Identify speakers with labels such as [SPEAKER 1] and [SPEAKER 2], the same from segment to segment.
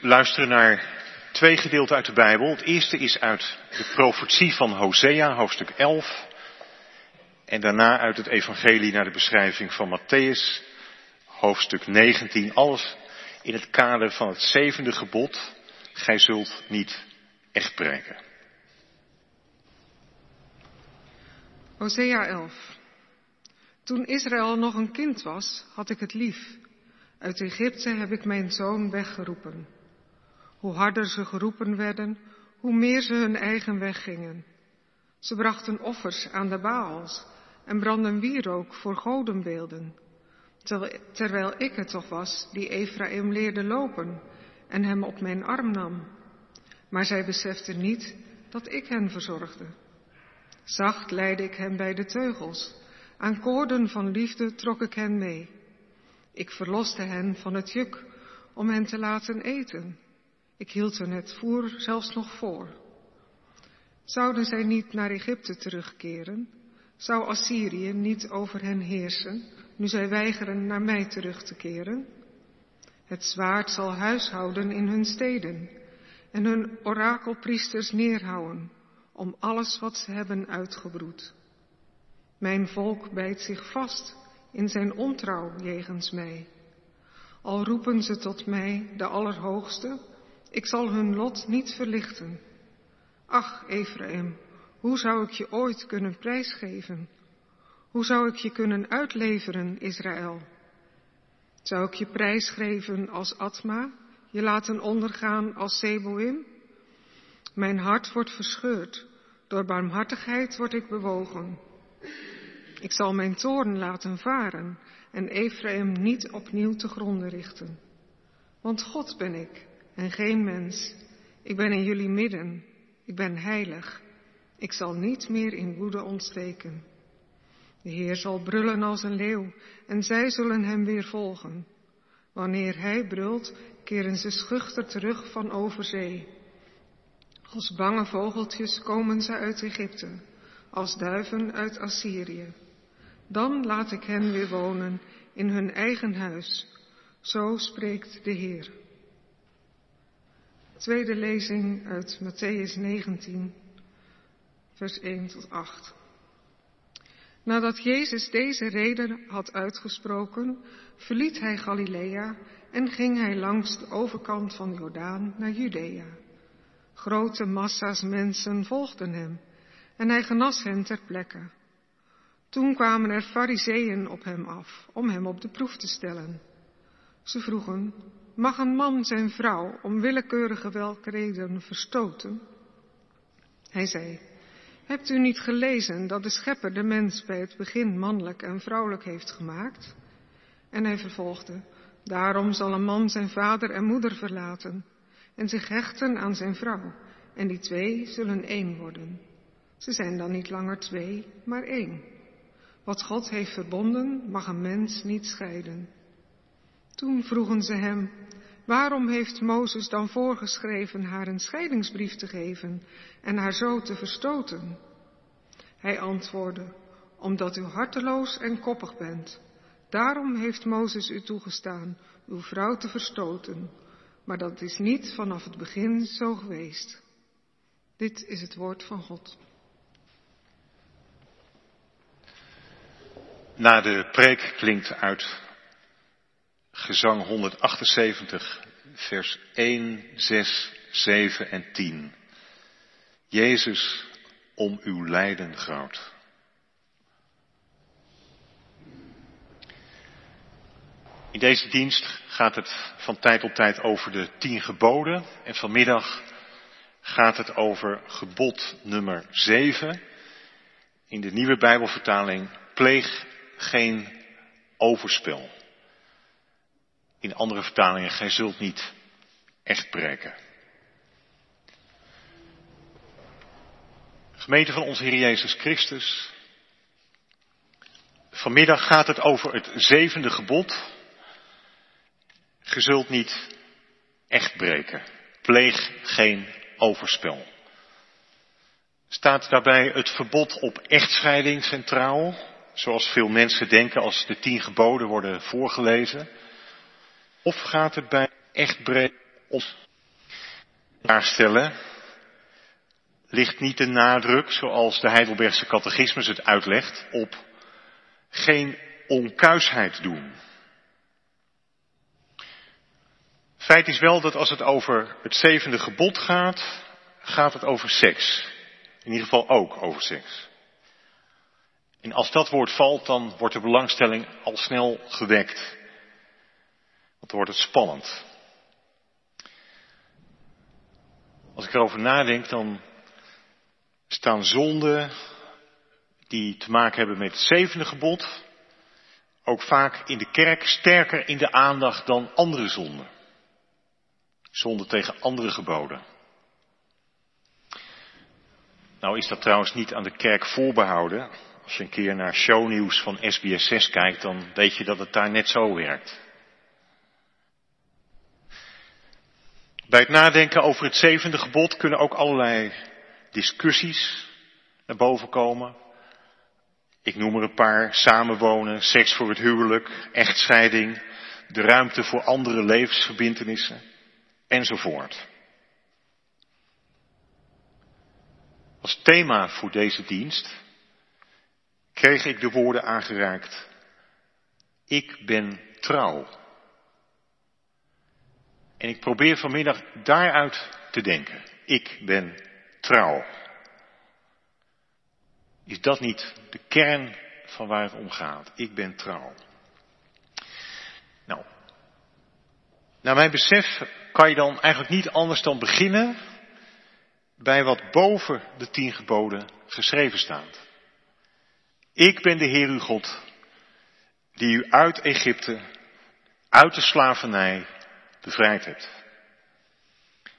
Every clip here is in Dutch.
[SPEAKER 1] luisteren naar twee gedeelten uit de Bijbel. Het eerste is uit de profetie van Hosea, hoofdstuk 11. En daarna uit het evangelie naar de beschrijving van Matthäus, hoofdstuk 19. Alles in het kader van het zevende gebod. Gij zult niet echt breken.
[SPEAKER 2] Hosea 11. Toen Israël nog een kind was, had ik het lief. Uit Egypte heb ik mijn zoon weggeroepen. Hoe harder ze geroepen werden, hoe meer ze hun eigen weg gingen. Ze brachten offers aan de Baals en brandden wierook voor godenbeelden. Terwijl ik het toch was die Ephraim leerde lopen en hem op mijn arm nam. Maar zij beseften niet dat ik hen verzorgde. Zacht leidde ik hen bij de teugels. Aan koorden van liefde trok ik hen mee. Ik verloste hen van het juk om hen te laten eten. Ik hield hun het voer zelfs nog voor. Zouden zij niet naar Egypte terugkeren? Zou Assyrië niet over hen heersen, nu zij weigeren naar mij terug te keren? Het zwaard zal huishouden in hun steden en hun orakelpriesters neerhouden om alles wat ze hebben uitgebroed. Mijn volk bijt zich vast in zijn ontrouw jegens mij. Al roepen ze tot mij, de Allerhoogste, ik zal hun lot niet verlichten. Ach, Ephraim, hoe zou ik je ooit kunnen prijsgeven? Hoe zou ik je kunnen uitleveren, Israël? Zou ik je prijsgeven als Atma, je laten ondergaan als Seboim? Mijn hart wordt verscheurd, door barmhartigheid word ik bewogen. Ik zal mijn toren laten varen en Ephraim niet opnieuw te gronden richten. Want God ben ik en geen mens. Ik ben in jullie midden. Ik ben heilig. Ik zal niet meer in woede ontsteken. De Heer zal brullen als een leeuw en zij zullen hem weer volgen. Wanneer hij brult, keren ze schuchter terug van over zee. Als bange vogeltjes komen ze uit Egypte, als duiven uit Assyrië. Dan laat ik hen weer wonen in hun eigen huis. Zo spreekt de Heer. Tweede lezing uit Matthäus 19, vers 1 tot 8. Nadat Jezus deze reden had uitgesproken, verliet hij Galilea en ging hij langs de overkant van Jordaan naar Judea. Grote massa's mensen volgden hem en hij genas hen ter plekke. Toen kwamen er fariseeën op hem af om hem op de proef te stellen. Ze vroegen, mag een man zijn vrouw om willekeurige welke reden verstoten? Hij zei, hebt u niet gelezen dat de schepper de mens bij het begin mannelijk en vrouwelijk heeft gemaakt? En hij vervolgde, daarom zal een man zijn vader en moeder verlaten en zich hechten aan zijn vrouw, en die twee zullen één worden. Ze zijn dan niet langer twee, maar één. Wat God heeft verbonden, mag een mens niet scheiden. Toen vroegen ze hem, waarom heeft Mozes dan voorgeschreven haar een scheidingsbrief te geven en haar zo te verstoten? Hij antwoordde, omdat u harteloos en koppig bent. Daarom heeft Mozes u toegestaan uw vrouw te verstoten, maar dat is niet vanaf het begin zo geweest. Dit is het woord van God.
[SPEAKER 1] Na de preek klinkt uit gezang 178, vers 1, 6, 7 en 10. Jezus, om uw lijden groot. In deze dienst gaat het van tijd tot tijd over de tien geboden en vanmiddag gaat het over gebod nummer 7 in de nieuwe Bijbelvertaling pleeg geen overspel. In andere vertalingen, gij zult niet echt breken. Gemeente van onze Heer Jezus Christus. Vanmiddag gaat het over het zevende gebod. Ge zult niet echt breken. Pleeg geen overspel. Staat daarbij het verbod op echtscheiding centraal, zoals veel mensen denken als de tien geboden worden voorgelezen? Of gaat het bij echt breken om stellen ligt niet de nadruk, zoals de Heidelbergse catechismus het uitlegt, op geen onkuisheid doen. Feit is wel dat als het over het zevende gebod gaat, gaat het over seks. In ieder geval ook over seks. En als dat woord valt, dan wordt de belangstelling al snel gewekt. Want dan wordt het spannend. Als ik erover nadenk, dan staan zonden die te maken hebben met het zevende gebod ook vaak in de kerk sterker in de aandacht dan andere zonden. Zonden tegen andere geboden. Nou is dat trouwens niet aan de kerk voorbehouden. Als je een keer naar shownieuws van SBS6 kijkt, dan weet je dat het daar net zo werkt. Bij het nadenken over het zevende gebod kunnen ook allerlei discussies naar boven komen. Ik noem er een paar. Samenwonen, seks voor het huwelijk, echtscheiding, de ruimte voor andere levensverbintenissen enzovoort. Als thema voor deze dienst kreeg ik de woorden aangereikt. Ik ben trouw. En ik probeer vanmiddag daaruit te denken. Ik ben trouw. Is dat niet de kern van waar het om gaat? Ik ben trouw. Nou, naar mijn besef kan je dan eigenlijk niet anders dan beginnen bij wat boven de tien geboden geschreven staat. Ik ben de Heer uw God, die u uit Egypte, uit de slavernij bevrijd hebt.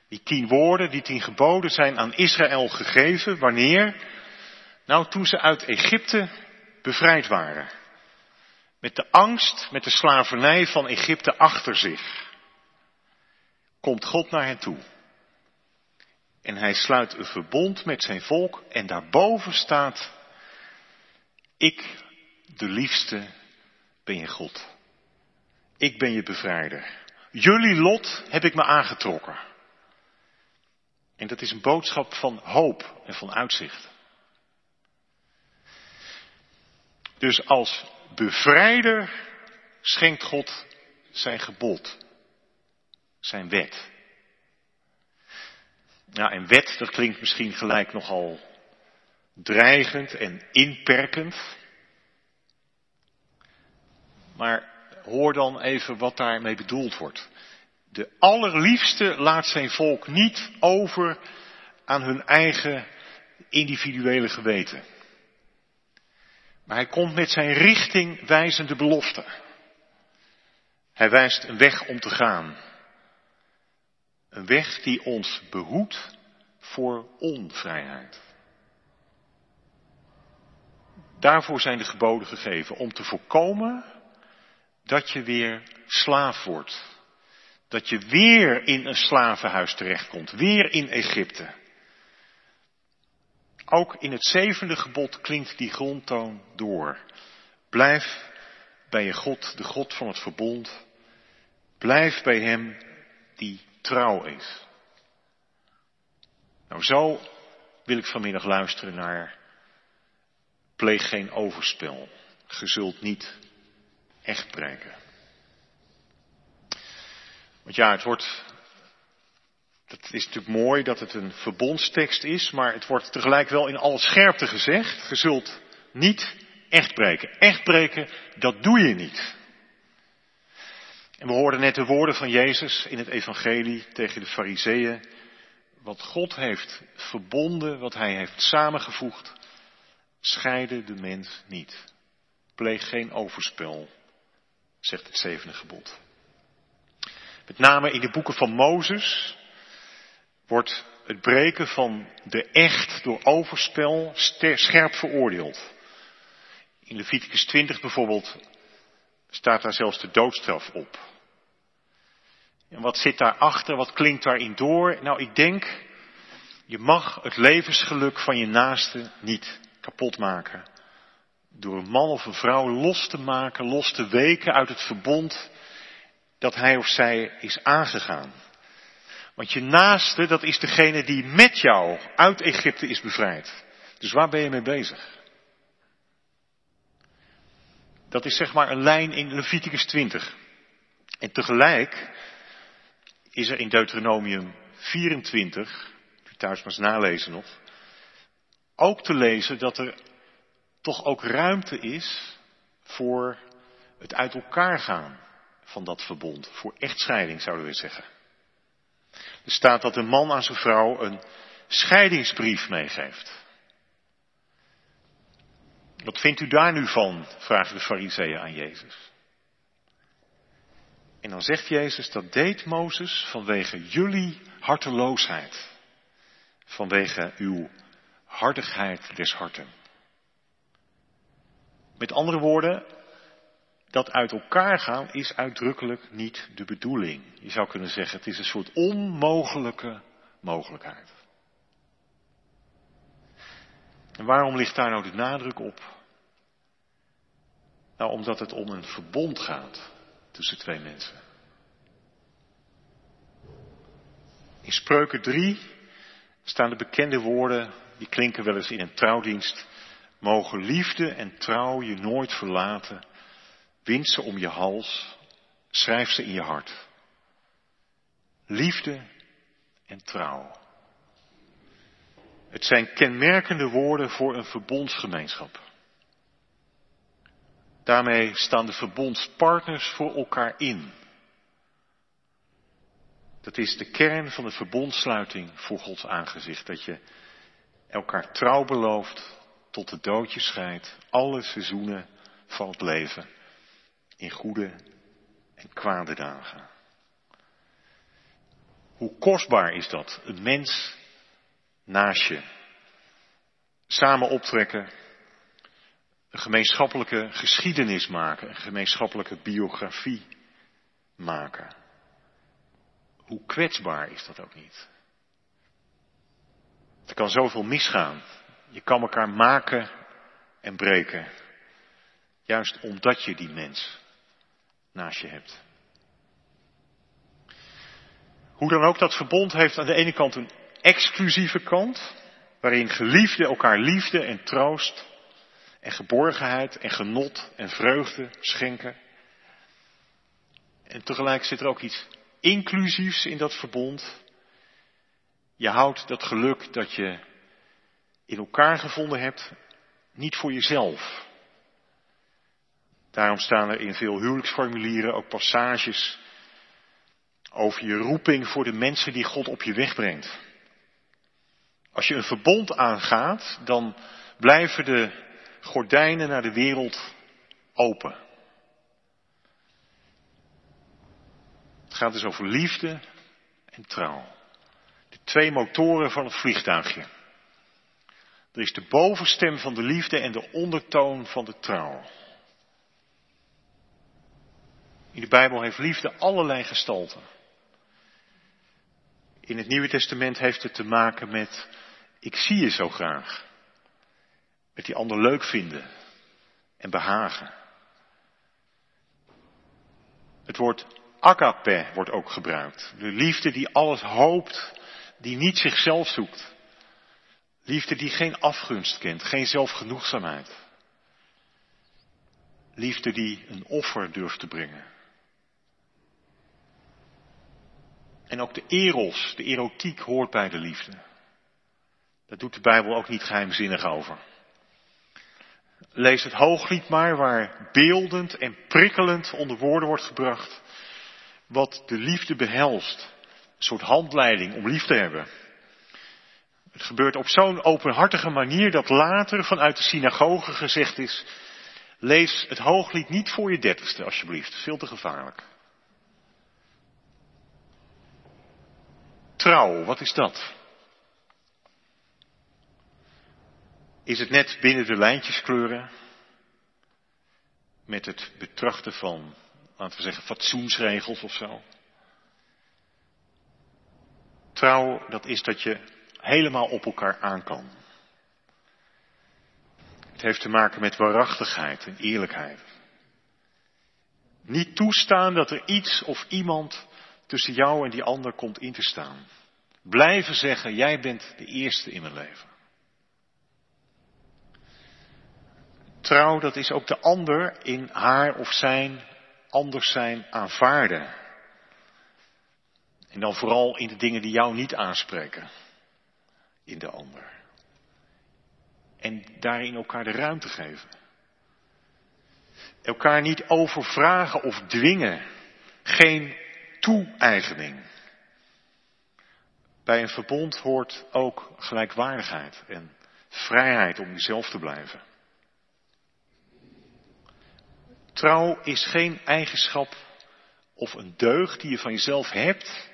[SPEAKER 1] Die tien woorden, die tien geboden zijn aan Israël gegeven. Wanneer? Nou, toen ze uit Egypte bevrijd waren. Met de angst, met de slavernij van Egypte achter zich. Komt God naar hen toe. En hij sluit een verbond met zijn volk en daarboven staat, ik, de liefste, ben je God. Ik ben je bevrijder. Jullie lot heb ik me aangetrokken. En dat is een boodschap van hoop en van uitzicht. Dus als bevrijder schenkt God zijn gebod, zijn wet. Ja, en wet, dat klinkt misschien gelijk nogal dreigend en inperkend. Maar hoor dan even wat daarmee bedoeld wordt. De allerliefste laat zijn volk niet over aan hun eigen individuele geweten. Maar hij komt met zijn richting wijzende belofte. Hij wijst een weg om te gaan. Een weg die ons behoedt voor onvrijheid. Daarvoor zijn de geboden gegeven, om te voorkomen dat je weer slaaf wordt. Dat je weer in een slavenhuis terechtkomt, weer in Egypte. Ook in het zevende gebod klinkt die grondtoon door. Blijf bij je God, de God van het verbond. Blijf bij Hem die trouw is. Nou, zo wil ik vanmiddag luisteren naar pleeg geen overspel. Ge zult niet echt breken. Want ja, het wordt het is natuurlijk mooi dat het een verbondstekst is, maar het wordt tegelijk wel in alle scherpte gezegd. Je zult niet echt breken. Echt breken, dat doe je niet. En we hoorden net de woorden van Jezus in het evangelie tegen de fariseeën. Wat God heeft verbonden, wat hij heeft samengevoegd, scheide de mens niet. Pleeg geen overspel, zegt het zevende gebod. Met name in de boeken van Mozes wordt het breken van de echt door overspel scherp veroordeeld. In Leviticus 20 bijvoorbeeld staat daar zelfs de doodstraf op. En wat zit daarachter? Wat klinkt daarin door? Nou, ik denk, je mag het levensgeluk van je naaste niet kapot maken. Door een man of een vrouw los te maken, los te weken uit het verbond dat hij of zij is aangegaan. Want je naaste, dat is degene die met jou uit Egypte is bevrijd. Dus waar ben je mee bezig? Dat is zeg maar een lijn in Leviticus 20. En tegelijk is er in Deuteronomium 24, u thuis maar eens nalezen nog, ook te lezen dat er toch ook ruimte is voor het uit elkaar gaan van dat verbond. Voor echtscheiding zouden we zeggen. Er staat dat een man aan zijn vrouw een scheidingsbrief meegeeft. Wat vindt u daar nu van? vragen de fariseeën aan Jezus. En dan zegt Jezus, dat deed Mozes vanwege jullie harteloosheid. Vanwege uw hardigheid des harten. Met andere woorden, dat uit elkaar gaan is uitdrukkelijk niet de bedoeling. Je zou kunnen zeggen, het is een soort onmogelijke mogelijkheid. En waarom ligt daar nou de nadruk op? Nou, omdat het om een verbond gaat tussen twee mensen. In Spreuken 3 staan de bekende woorden, die klinken wel eens in een trouwdienst. Mogen liefde en trouw je nooit verlaten. Wind ze om je hals, schrijf ze in je hart. Liefde en trouw. Het zijn kenmerkende woorden voor een verbondsgemeenschap. Daarmee staan de verbondspartners voor elkaar in. Dat is de kern van de verbondsluiting voor Gods aangezicht. Dat je elkaar trouw belooft tot de dood je scheidt. Alle seizoenen van het leven. In goede en kwade dagen. Hoe kostbaar is dat? Een mens naast je. Samen optrekken. Een gemeenschappelijke geschiedenis maken. Een gemeenschappelijke biografie maken. Hoe kwetsbaar is dat ook niet? Er kan zoveel misgaan. Je kan elkaar maken en breken. Juist omdat je die mens naast je hebt. Hoe dan ook, dat verbond heeft aan de ene kant een exclusieve kant, waarin geliefden elkaar liefde en troost en geborgenheid en genot en vreugde schenken. En tegelijk zit er ook iets inclusiefs in dat verbond. Je houdt dat geluk dat je in elkaar gevonden hebt niet voor jezelf. Daarom staan er in veel huwelijksformulieren ook passages over je roeping voor de mensen die God op je weg brengt. Als je een verbond aangaat, dan blijven de gordijnen naar de wereld open. Het gaat dus over liefde en trouw. De twee motoren van het vliegtuigje. Er is de bovenstem van de liefde en de ondertoon van de trouw. In de Bijbel heeft liefde allerlei gestalten. In het Nieuwe Testament heeft het te maken met ik zie je zo graag. Met die ander leuk vinden en behagen. Het woord agape wordt ook gebruikt. De liefde die alles hoopt, die niet zichzelf zoekt. Liefde die geen afgunst kent, geen zelfgenoegzaamheid. Liefde die een offer durft te brengen. En ook de eros, de erotiek hoort bij de liefde. Daar doet de Bijbel ook niet geheimzinnig over. Lees het hooglied maar, waar beeldend en prikkelend onder woorden wordt gebracht wat de liefde behelst. Een soort handleiding om lief te hebben. Het gebeurt op zo'n openhartige manier dat later vanuit de synagoge gezegd is, lees het hooglied niet voor je dertigste alsjeblieft, veel te gevaarlijk. Trouw, wat is dat? Is het net binnen de lijntjes kleuren? Met het betrachten van, laten we zeggen, fatsoensregels of zo? Trouw, dat is dat je helemaal op elkaar aan kan. Het heeft te maken met waarachtigheid en eerlijkheid. Niet toestaan dat er iets of iemand tussen jou en die ander komt in te staan. Blijven zeggen, jij bent de eerste in mijn leven. Trouw, dat is ook de ander in haar of zijn anders zijn aanvaarden. En dan vooral in de dingen die jou niet aanspreken in de ander. En daarin elkaar de ruimte geven. Elkaar niet overvragen of dwingen. Geen toe-eigening. Bij een verbond hoort ook gelijkwaardigheid en vrijheid om jezelf te blijven. Trouw is geen eigenschap of een deugd die je van jezelf hebt,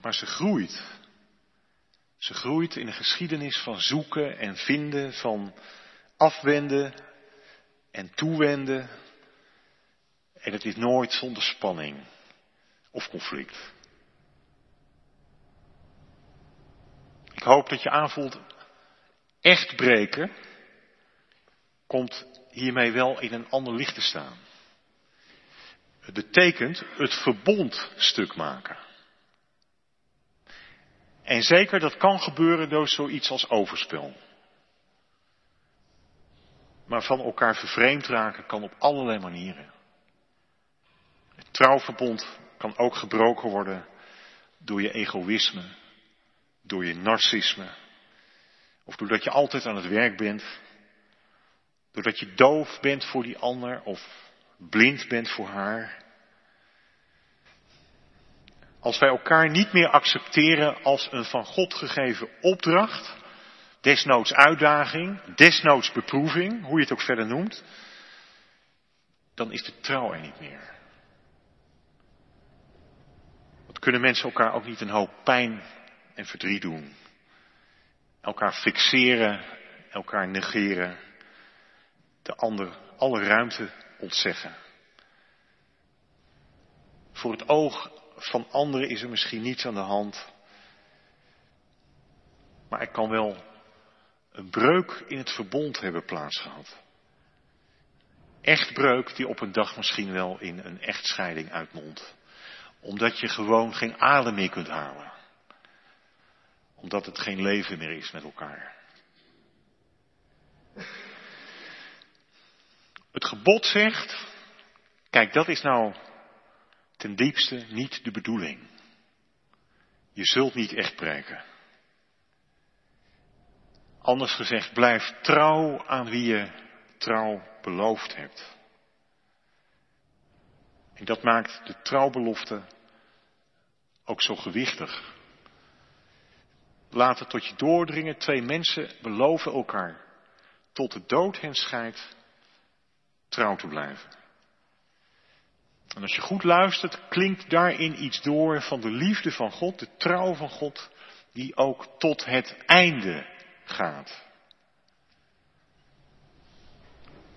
[SPEAKER 1] maar ze groeit. Ze groeit in een geschiedenis van zoeken en vinden, van afwenden en toewenden. En het is nooit zonder spanning of conflict. Ik hoop dat je aanvoelt, echt breken komt hiermee wel in een ander licht te staan. Het betekent het verbond stuk maken. En zeker dat kan gebeuren door zoiets als overspel. Maar van elkaar vervreemd raken kan op allerlei manieren. Het trouwverbond kan ook gebroken worden door je egoïsme, door je narcisme, of doordat je altijd aan het werk bent, doordat je doof bent voor die ander of blind bent voor haar. Als wij elkaar niet meer accepteren als een van God gegeven opdracht, desnoods uitdaging, desnoods beproeving, hoe je het ook verder noemt, dan is de trouw er niet meer. Want kunnen mensen elkaar ook niet een hoop pijn en verdriet doen? Elkaar fixeren, elkaar negeren, de ander alle ruimte ontzeggen. Voor het oog van anderen is er misschien niets aan de hand, maar er kan wel een breuk in het verbond hebben plaatsgehad. Echt breuk die op een dag misschien wel in een echtscheiding uitmondt. Omdat je gewoon geen adem meer kunt halen. Omdat het geen leven meer is met elkaar. Het gebod zegt, kijk dat is nou ten diepste niet de bedoeling. Je zult niet echt breken. Anders gezegd, blijf trouw aan wie je trouw beloofd hebt. En dat maakt de trouwbelofte ook zo gewichtig. Laat het tot je doordringen. Twee mensen beloven elkaar tot de dood hen scheidt trouw te blijven. En als je goed luistert, klinkt daarin iets door van de liefde van God, de trouw van God, die ook tot het einde gaat.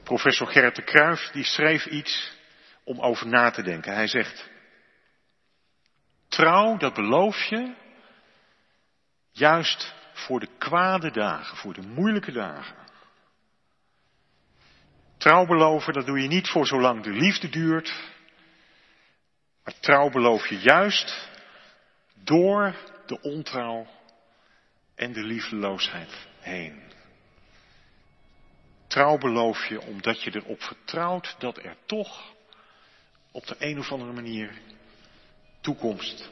[SPEAKER 1] Professor Gerrit de Kruijf die schreef iets om over na te denken. Hij zegt, trouw, dat beloof je, juist voor de kwade dagen, voor de moeilijke dagen. Trouw beloven, dat doe je niet voor zolang de liefde duurt, maar trouw beloof je juist door de ontrouw en de liefdeloosheid heen. Trouw beloof je omdat je erop vertrouwt dat er toch op de een of andere manier toekomst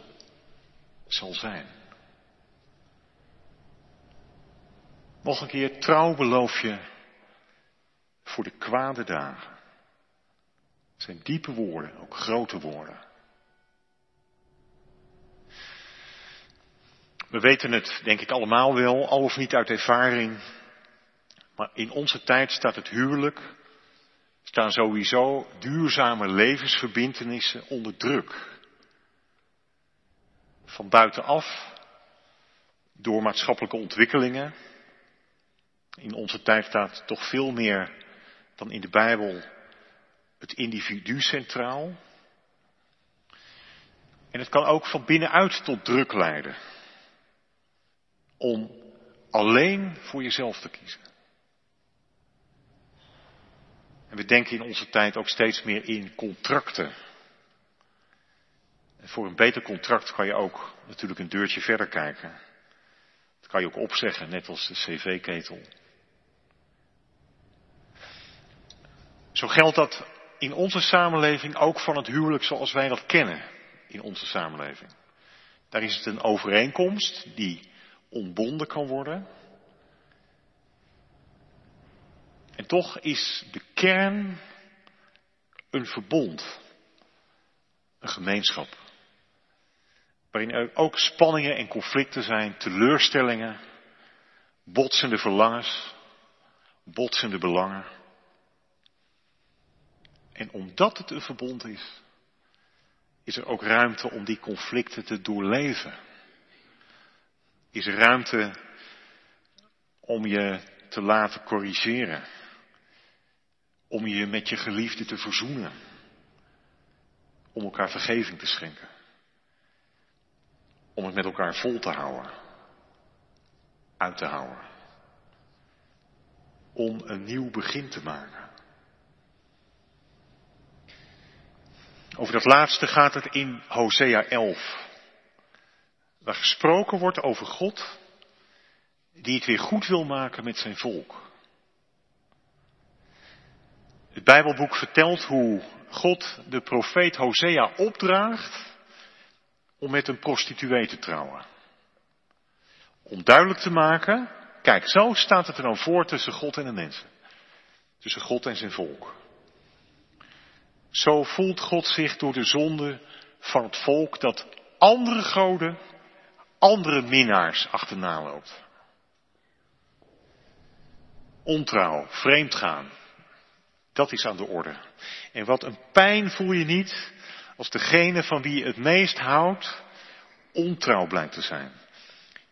[SPEAKER 1] zal zijn. Nog een keer, trouw beloof je voor de kwade dagen. Het zijn diepe woorden, ook grote woorden. We weten het, denk ik, allemaal wel, al of niet uit ervaring. Maar in onze tijd staat het huwelijk, staan sowieso duurzame levensverbintenissen onder druk. Van buitenaf, door maatschappelijke ontwikkelingen. In onze tijd staat toch veel meer dan in de Bijbel het individu centraal. En het kan ook van binnenuit tot druk leiden. Om alleen voor jezelf te kiezen. En we denken in onze tijd ook steeds meer in contracten. En voor een beter contract kan je ook natuurlijk een deurtje verder kijken. Dat kan je ook opzeggen, net als de cv-ketel. Zo geldt dat in onze samenleving ook van het huwelijk zoals wij dat kennen in onze samenleving. Daar is het een overeenkomst die ontbonden kan worden. En toch is de kern een verbond, een gemeenschap. Waarin er ook spanningen en conflicten zijn, teleurstellingen, botsende verlangens, botsende belangen. En omdat het een verbond is, is er ook ruimte om die conflicten te doorleven. Is ruimte om je te laten corrigeren. Om je met je geliefde te verzoenen. Om elkaar vergeving te schenken. Om het met elkaar vol te houden. Uit te houden. Om een nieuw begin te maken. Over dat laatste gaat het in Hosea 11. Waar gesproken wordt over God die het weer goed wil maken met zijn volk. Het Bijbelboek vertelt hoe God de profeet Hosea opdraagt om met een prostituee te trouwen. Om duidelijk te maken, kijk, zo staat het er dan voor tussen God en de mensen. Tussen God en zijn volk. Zo voelt God zich door de zonde van het volk dat andere goden, andere minnaars achterna loopt. Ontrouw, vreemdgaan, dat is aan de orde. En wat een pijn voel je niet als degene van wie je het meest houdt ontrouw blijkt te zijn.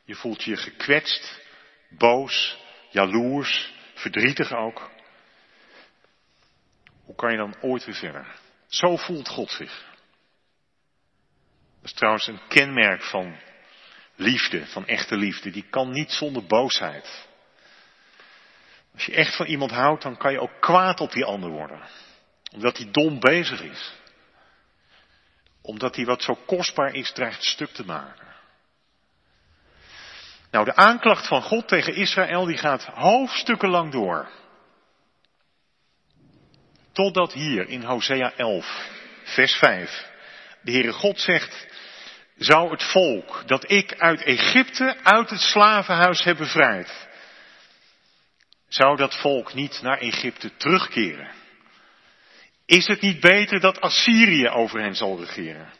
[SPEAKER 1] Je voelt je gekwetst, boos, jaloers, verdrietig ook. Hoe kan je dan ooit weer verder? Zo voelt God zich. Dat is trouwens een kenmerk van liefde, van echte liefde. Die kan niet zonder boosheid. Als je echt van iemand houdt, dan kan je ook kwaad op die ander worden. Omdat hij dom bezig is. Omdat hij wat zo kostbaar is, dreigt stuk te maken. Nou, de aanklacht van God tegen Israël, die gaat hoofdstukken lang door. Totdat hier in Hosea 11, vers 5, de Heere God zegt, zou het volk dat ik uit Egypte, uit het slavenhuis heb bevrijd, zou dat volk niet naar Egypte terugkeren? Is het niet beter dat Assyrië over hen zal regeren,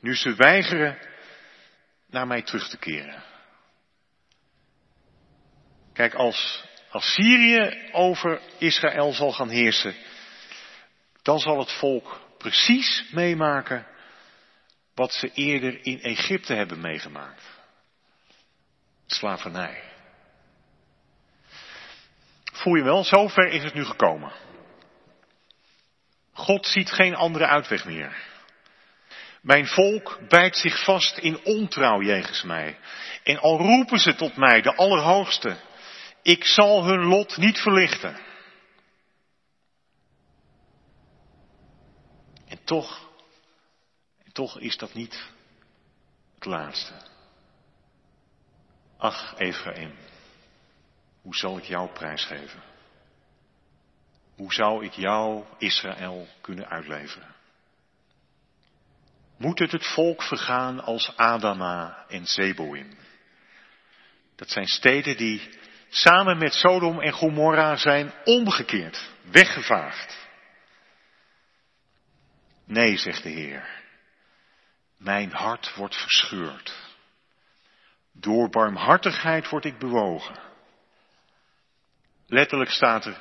[SPEAKER 1] nu ze weigeren naar mij terug te keren? Kijk, als Assyrië over Israël zal gaan heersen, dan zal het volk precies meemaken wat ze eerder in Egypte hebben meegemaakt. Slavernij. Voel je wel, zover is het nu gekomen. God ziet geen andere uitweg meer. Mijn volk bijt zich vast in ontrouw jegens mij. En al roepen ze tot mij, de Allerhoogste, ik zal hun lot niet verlichten. En toch, toch is dat niet het laatste. Ach, Ephraim, hoe zal ik jou prijsgeven? Hoe zou ik jou, Israël, kunnen uitleveren? Moet het het volk vergaan als Adama en Zeboim? Dat zijn steden die samen met Sodom en Gomorra zijn omgekeerd, weggevaagd. Nee, zegt de Heer. Mijn hart wordt verscheurd. Door barmhartigheid word ik bewogen. Letterlijk staat er,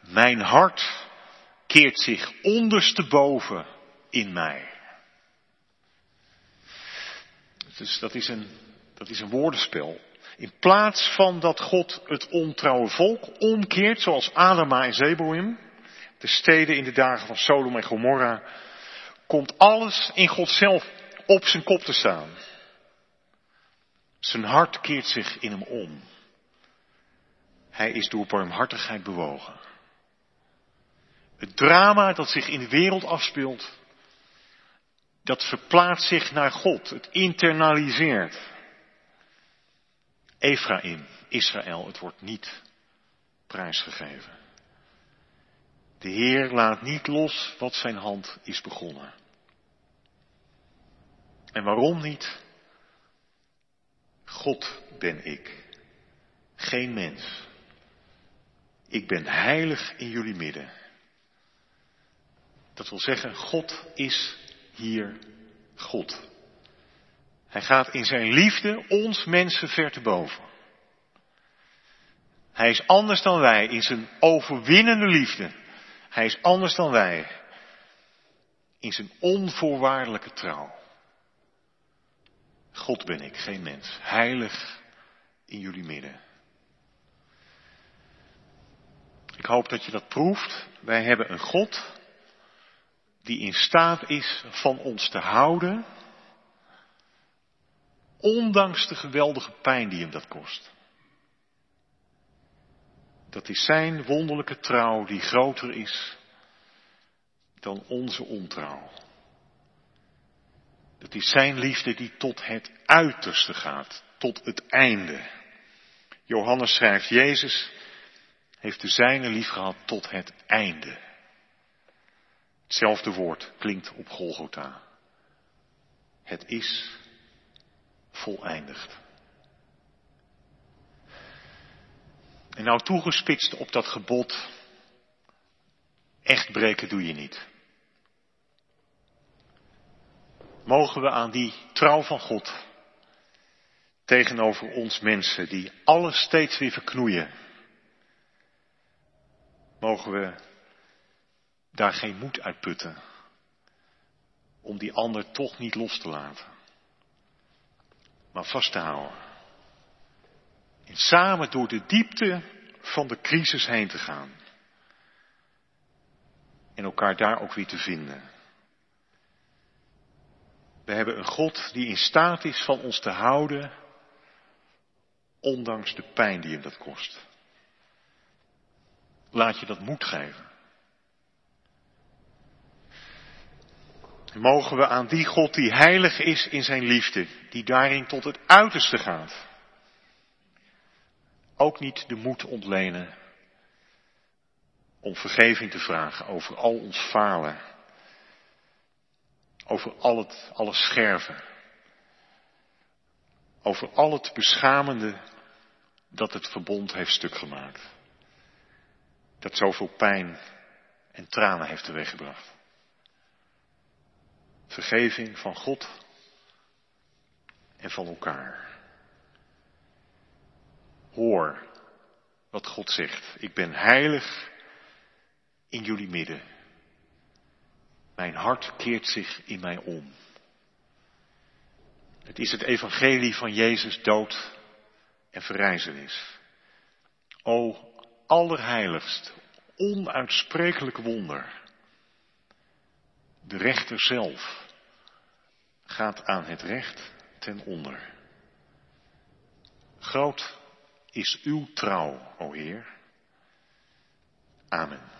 [SPEAKER 1] mijn hart keert zich ondersteboven in mij. Dus dat is een, dat is een woordenspel. In plaats van dat God het ontrouwe volk omkeert, zoals Adama en Zeboim, de steden in de dagen van Sodom en Gomorra, komt alles in God zelf op zijn kop te staan. Zijn hart keert zich in hem om. Hij is door barmhartigheid bewogen. Het drama dat zich in de wereld afspeelt, dat verplaatst zich naar God. Het internaliseert. Ephraim, Israël, het wordt niet prijsgegeven. De Heer laat niet los wat zijn hand is begonnen. En waarom niet? God ben ik, geen mens. Ik ben heilig in jullie midden. Dat wil zeggen, God is hier God. Hij gaat in zijn liefde ons mensen ver te boven. Hij is anders dan wij in zijn overwinnende liefde. Hij is anders dan wij in zijn onvoorwaardelijke trouw. God ben ik, geen mens. Heilig in jullie midden. Ik hoop dat je dat proeft. Wij hebben een God die in staat is van ons te houden, ondanks de geweldige pijn die hem dat kost. Dat is zijn wonderlijke trouw die groter is dan onze ontrouw. Dat is zijn liefde die tot het uiterste gaat, tot het einde. Johannes schrijft, Jezus heeft de zijne lief gehad tot het einde. Hetzelfde woord klinkt op Golgotha. Het is voleindigd. En nou toegespitst op dat gebod, echt breken doe je niet. Mogen we aan die trouw van God tegenover ons mensen die alles steeds weer verknoeien, mogen we daar geen moed uit putten om die ander toch niet los te laten, maar vast te houden. En samen door de diepte van de crisis heen te gaan. En elkaar daar ook weer te vinden. We hebben een God die in staat is van ons te houden, ondanks de pijn die hem dat kost. Laat je dat moed geven. Mogen we aan die God die heilig is in zijn liefde, die daarin tot het uiterste gaat, ook niet de moed ontlenen om vergeving te vragen over al ons falen, over al het, alle scherven, over al het beschamende dat het verbond heeft stuk gemaakt, dat zoveel pijn en tranen heeft teweeggebracht. Vergeving van God en van elkaar. Hoor wat God zegt. Ik ben heilig in jullie midden. Mijn hart keert zich in mij om. Het is het evangelie van Jezus dood en verrijzenis. O allerheiligst, onuitsprekelijk wonder. De rechter zelf gaat aan het recht ten onder. Groot is uw trouw, o Heer. Amen.